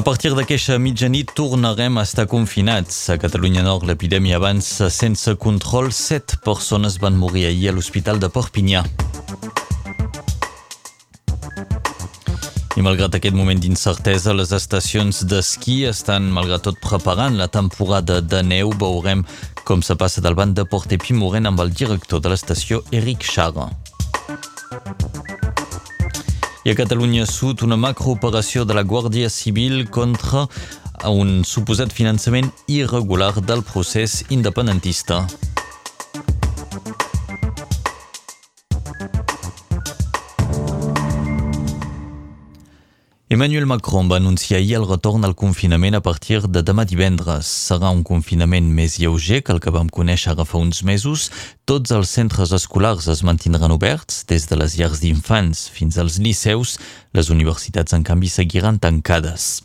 A partir d'aquesta mitjanit tornarem a estar confinats. A Catalunya Nord l'epidèmia avança sense control. Set persones van morir ahir a l'Hospital de Perpinyà. I malgrat aquest moment d'incertesa, les estacions d'esquí estan, malgrat tot, preparant la temporada de neu. Veurem com se passa del banc de Port Epimorent amb el director de l'estació, Eric Chara. I a Catalunya Sud, una macrooperació de la Guàrdia Civil contra un suposat finançament irregular del procés independentista. Emmanuel Macron va anunciar ahir el retorn al confinament a partir de demà divendres. Serà un confinament més lleuger que el que vam conèixer ara fa uns mesos. Tots els centres escolars es mantindran oberts, des de les llars d'infants fins als liceus. Les universitats, en canvi, seguiran tancades.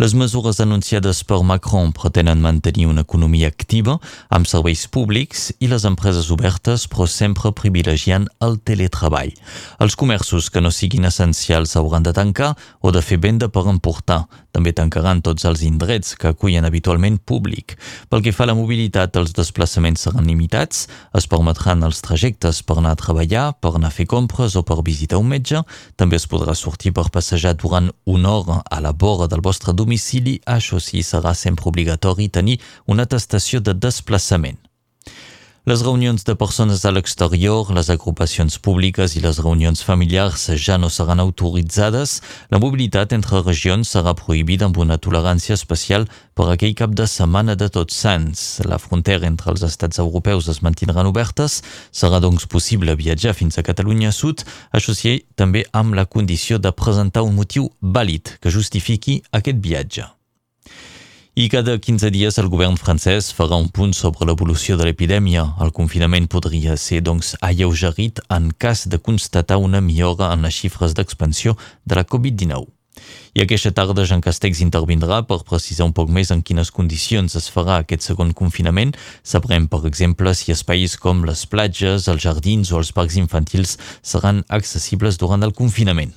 Les mesures anunciades per Macron pretenen mantenir una economia activa amb serveis públics i les empreses obertes, però sempre privilegiant el teletreball. Els comerços que no siguin essencials hauran de tancar o de fer venda per emportar. També tancaran tots els indrets que acullen habitualment públic. Pel que fa a la mobilitat, els desplaçaments seran limitats, es permetran els trajectes per anar a treballar, per anar a fer compres o per visitar un metge. També es podrà sortir per passejar durant una hora a la vora del vostre domicili, això sí, serà sempre obligatori tenir una atestació de desplaçament. Les reunions de persones a l'exterior, les agrupacions públiques i les reunions familiars ja no seran autoritzades. La mobilitat entre regions serà prohibida amb una tolerància especial per aquell cap de setmana de tots sants. La frontera entre els estats europeus es mantindran obertes. Serà doncs possible viatjar fins a Catalunya Sud, això sí, també amb la condició de presentar un motiu vàlid que justifiqui aquest viatge. I cada 15 dies el govern francès farà un punt sobre l'evolució de l'epidèmia. El confinament podria ser, doncs, alleugerit en cas de constatar una millora en les xifres d'expansió de la Covid-19. I aquesta tarda Jean Castex intervindrà per precisar un poc més en quines condicions es farà aquest segon confinament. Sabrem, per exemple, si espais com les platges, els jardins o els parcs infantils seran accessibles durant el confinament.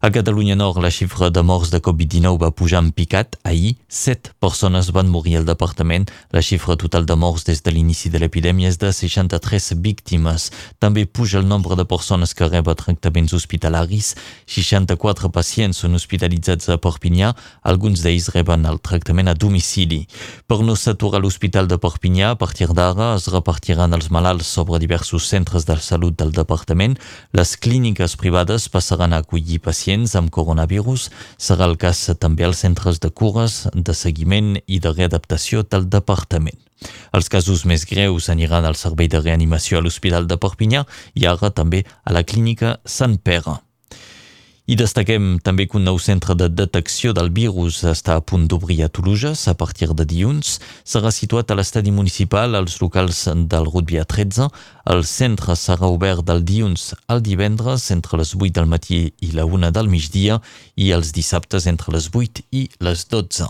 A Catalunya Nord, la xifra de morts de Covid-19 va pujar en picat. Ahir, set persones van morir al departament. La xifra total de morts des de l'inici de l'epidèmia és de 63 víctimes. També puja el nombre de persones que reben tractaments hospitalaris. 64 pacients són hospitalitzats a Perpinyà. Alguns d'ells reben el tractament a domicili. Per no saturar l'Hospital de Perpinyà, a partir d'ara es repartiran els malalts sobre diversos centres de salut del departament. Les clíniques privades passaran a acollir pacients pacients amb coronavirus serà el cas també als centres de cures, de seguiment i de readaptació del departament. Els casos més greus aniran al servei de reanimació a l'Hospital de Perpinyà i ara també a la clínica Sant Pere. I destaquem també que un nou centre de detecció del virus està a punt d'obrir a Toulouse a partir de dilluns. Serà situat a l'estadi municipal als locals del Rutbia 13. El centre serà obert del dilluns al divendres entre les 8 del matí i la 1 del migdia i els dissabtes entre les 8 i les 12.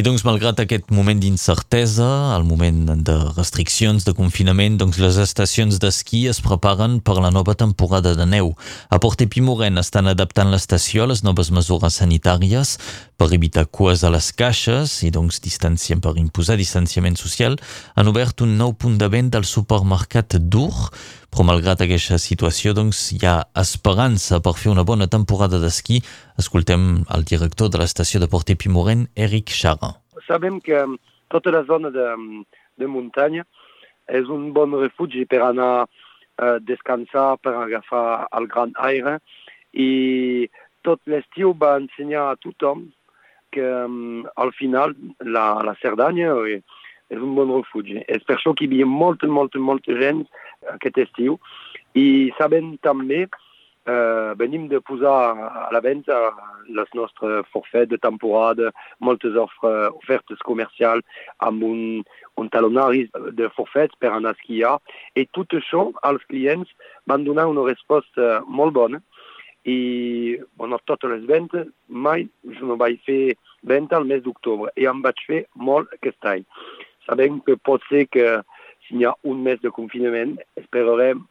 I doncs, malgrat aquest moment d'incertesa, el moment de restriccions, de confinament, doncs les estacions d'esquí es preparen per la nova temporada de neu. A Port Epimoren estan adaptant l'estació a les noves mesures sanitàries per evitar cues a les caixes i doncs distanciem per imposar distanciament social. Han obert un nou punt de venda al supermercat Dur, però malgrat aquesta situació doncs, hi ha esperança per fer una bona temporada d'esquí. Escoltem el director de l'estació de Port Epimoren, Eric Chara. Sabem que tota la zona de, de muntanya és un bon refugi per anar a descansar, per agafar el gran aire i tot l'estiu va ensenyar a tothom que um, al final la, la Cerdanya és un bon refugi. És per això que hi havia molta, molta, molta gent aquest estiu i sabem també Uh, venim de posar a la venda les nostres forfets de temporada, moltes offres, ofertes comercials amb un, un talonari de forfets per anar a esquiar. I tot això als clients van donar una resposta molt bona. I bueno, totes les ventes mai jo no vaig fer venda al mes d'octubre. I em vaig fer molt aquest any. Sabem que pot ser que si hi ha un mes de confinament esperarem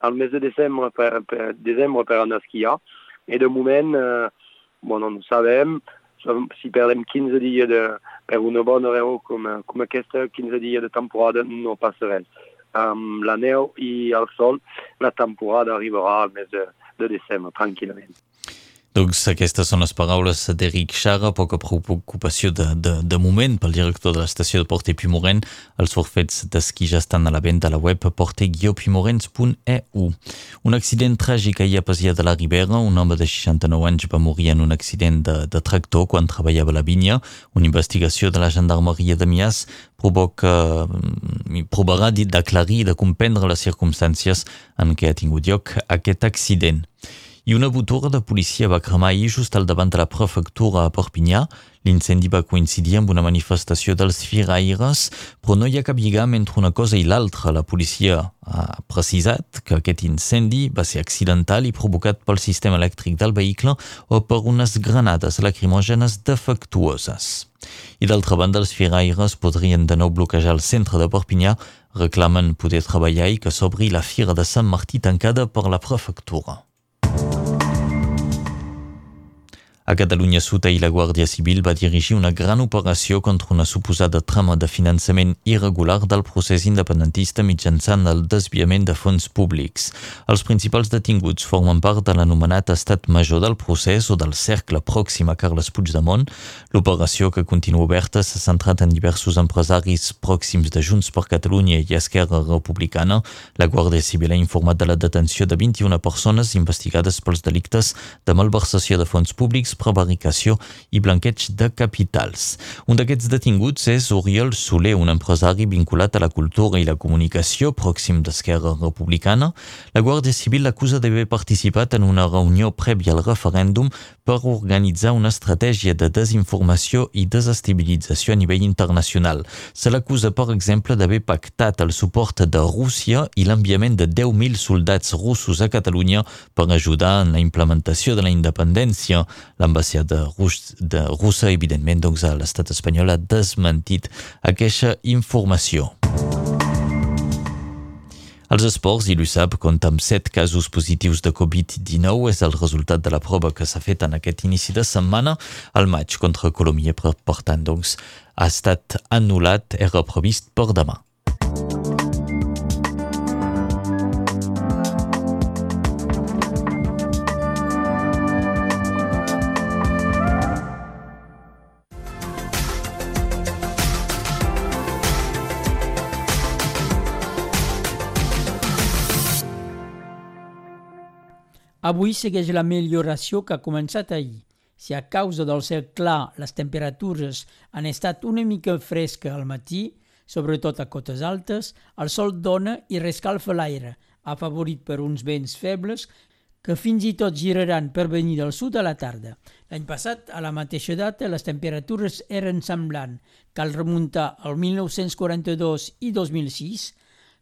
al mes de desembre per, per, desembre per anar a esquiar I de moment, eh, bon, no sabem, si perdem 15 dies de, per una bona raó com, com aquesta, 15 dies de temporada no passa res. Amb la neu i el sol, la temporada arribarà al mes de, de desembre, tranquil·lament. Doncs aquestes són les paraules d'Eric Xara, poca preocupació de, de, de moment pel director de l'estació de Porte Pimoren. Els forfets d'esquí ja estan a la venda a la web porte-pimorens.eu. Un accident tràgic ahir a Pasia de la Ribera. Un home de 69 anys va morir en un accident de, de tractor quan treballava a la vinya. Una investigació de la gendarmeria de Mias provoca, mm, provarà d'aclarir i de comprendre les circumstàncies en què ha tingut lloc aquest accident i una botura de policia va cremar ahir just al davant de la prefectura a Perpinyà. L'incendi va coincidir amb una manifestació dels firaires, però no hi ha cap lligam entre una cosa i l'altra. La policia ha precisat que aquest incendi va ser accidental i provocat pel sistema elèctric del vehicle o per unes granades lacrimògenes defectuoses. I d'altra banda, els firaires podrien de nou bloquejar el centre de Perpinyà, reclamen poder treballar i que s'obri la fira de Sant Martí tancada per la prefectura. A Catalunya Sud i la Guàrdia Civil va dirigir una gran operació contra una suposada trama de finançament irregular del procés independentista mitjançant el desviament de fons públics. Els principals detinguts formen part de l'anomenat estat major del procés o del cercle pròxim a Carles Puigdemont. L'operació, que continua oberta, s'ha centrat en diversos empresaris pròxims de Junts per Catalunya i Esquerra Republicana. La Guàrdia Civil ha informat de la detenció de 21 persones investigades pels delictes de malversació de fons públics prevaricació i blanqueig de capitals. Un d'aquests detinguts és Oriol Soler, un empresari vinculat a la cultura i la comunicació pròxim d'Esquerra Republicana. La Guàrdia Civil l'acusa d'haver participat en una reunió prèvia al referèndum per organitzar una estratègia de desinformació i desestabilització a nivell internacional. Se l'acusa, per exemple, d'haver pactat el suport de Rússia i l'enviament de 10.000 soldats russos a Catalunya per ajudar en la implementació de la independència. La l'ambaixada de russa, evidentment, doncs, a l'estat espanyol ha desmentit aquesta informació. Els esports i l'USAP compta amb 7 casos positius de Covid-19. És el resultat de la prova que s'ha fet en aquest inici de setmana. El maig contra Colòmbia, per tant, doncs, ha estat anul·lat, era previst per demà. Avui segueix la milloració que ha començat ahir. Si a causa del cel clar les temperatures han estat una mica fresques al matí, sobretot a cotes altes, el sol dona i rescalfa l'aire, afavorit per uns vents febles que fins i tot giraran per venir del sud a la tarda. L'any passat, a la mateixa data, les temperatures eren semblant. Cal remuntar al 1942 i 2006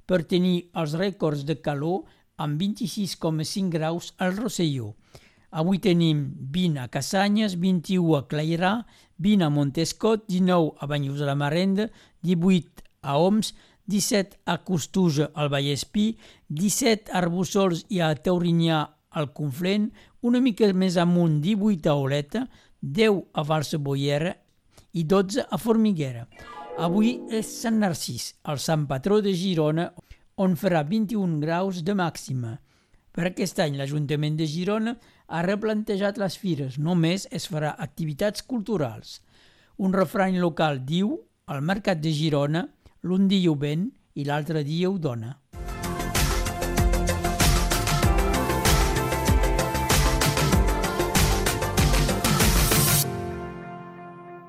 per tenir els rècords de calor amb 26,5 graus al Rosselló. Avui tenim 20 a Cassanyes, 21 a Clairà, 20 a Montescot, 19 a Banyus de la Marenda, 18 a Oms, 17 a Costuja al Vallespí, 17 a Arbussols i a Taurinyà al Conflent, una mica més amunt 18 a Oleta, 10 a Valsa Boiera i 12 a Formiguera. Avui és Sant Narcís, el sant patró de Girona, on farà 21 graus de màxima. Per aquest any l'Ajuntament de Girona ha replantejat les fires, només es farà activitats culturals. Un refrany local diu, al Mercat de Girona, l'un dia ho ven i l'altre dia ho dona.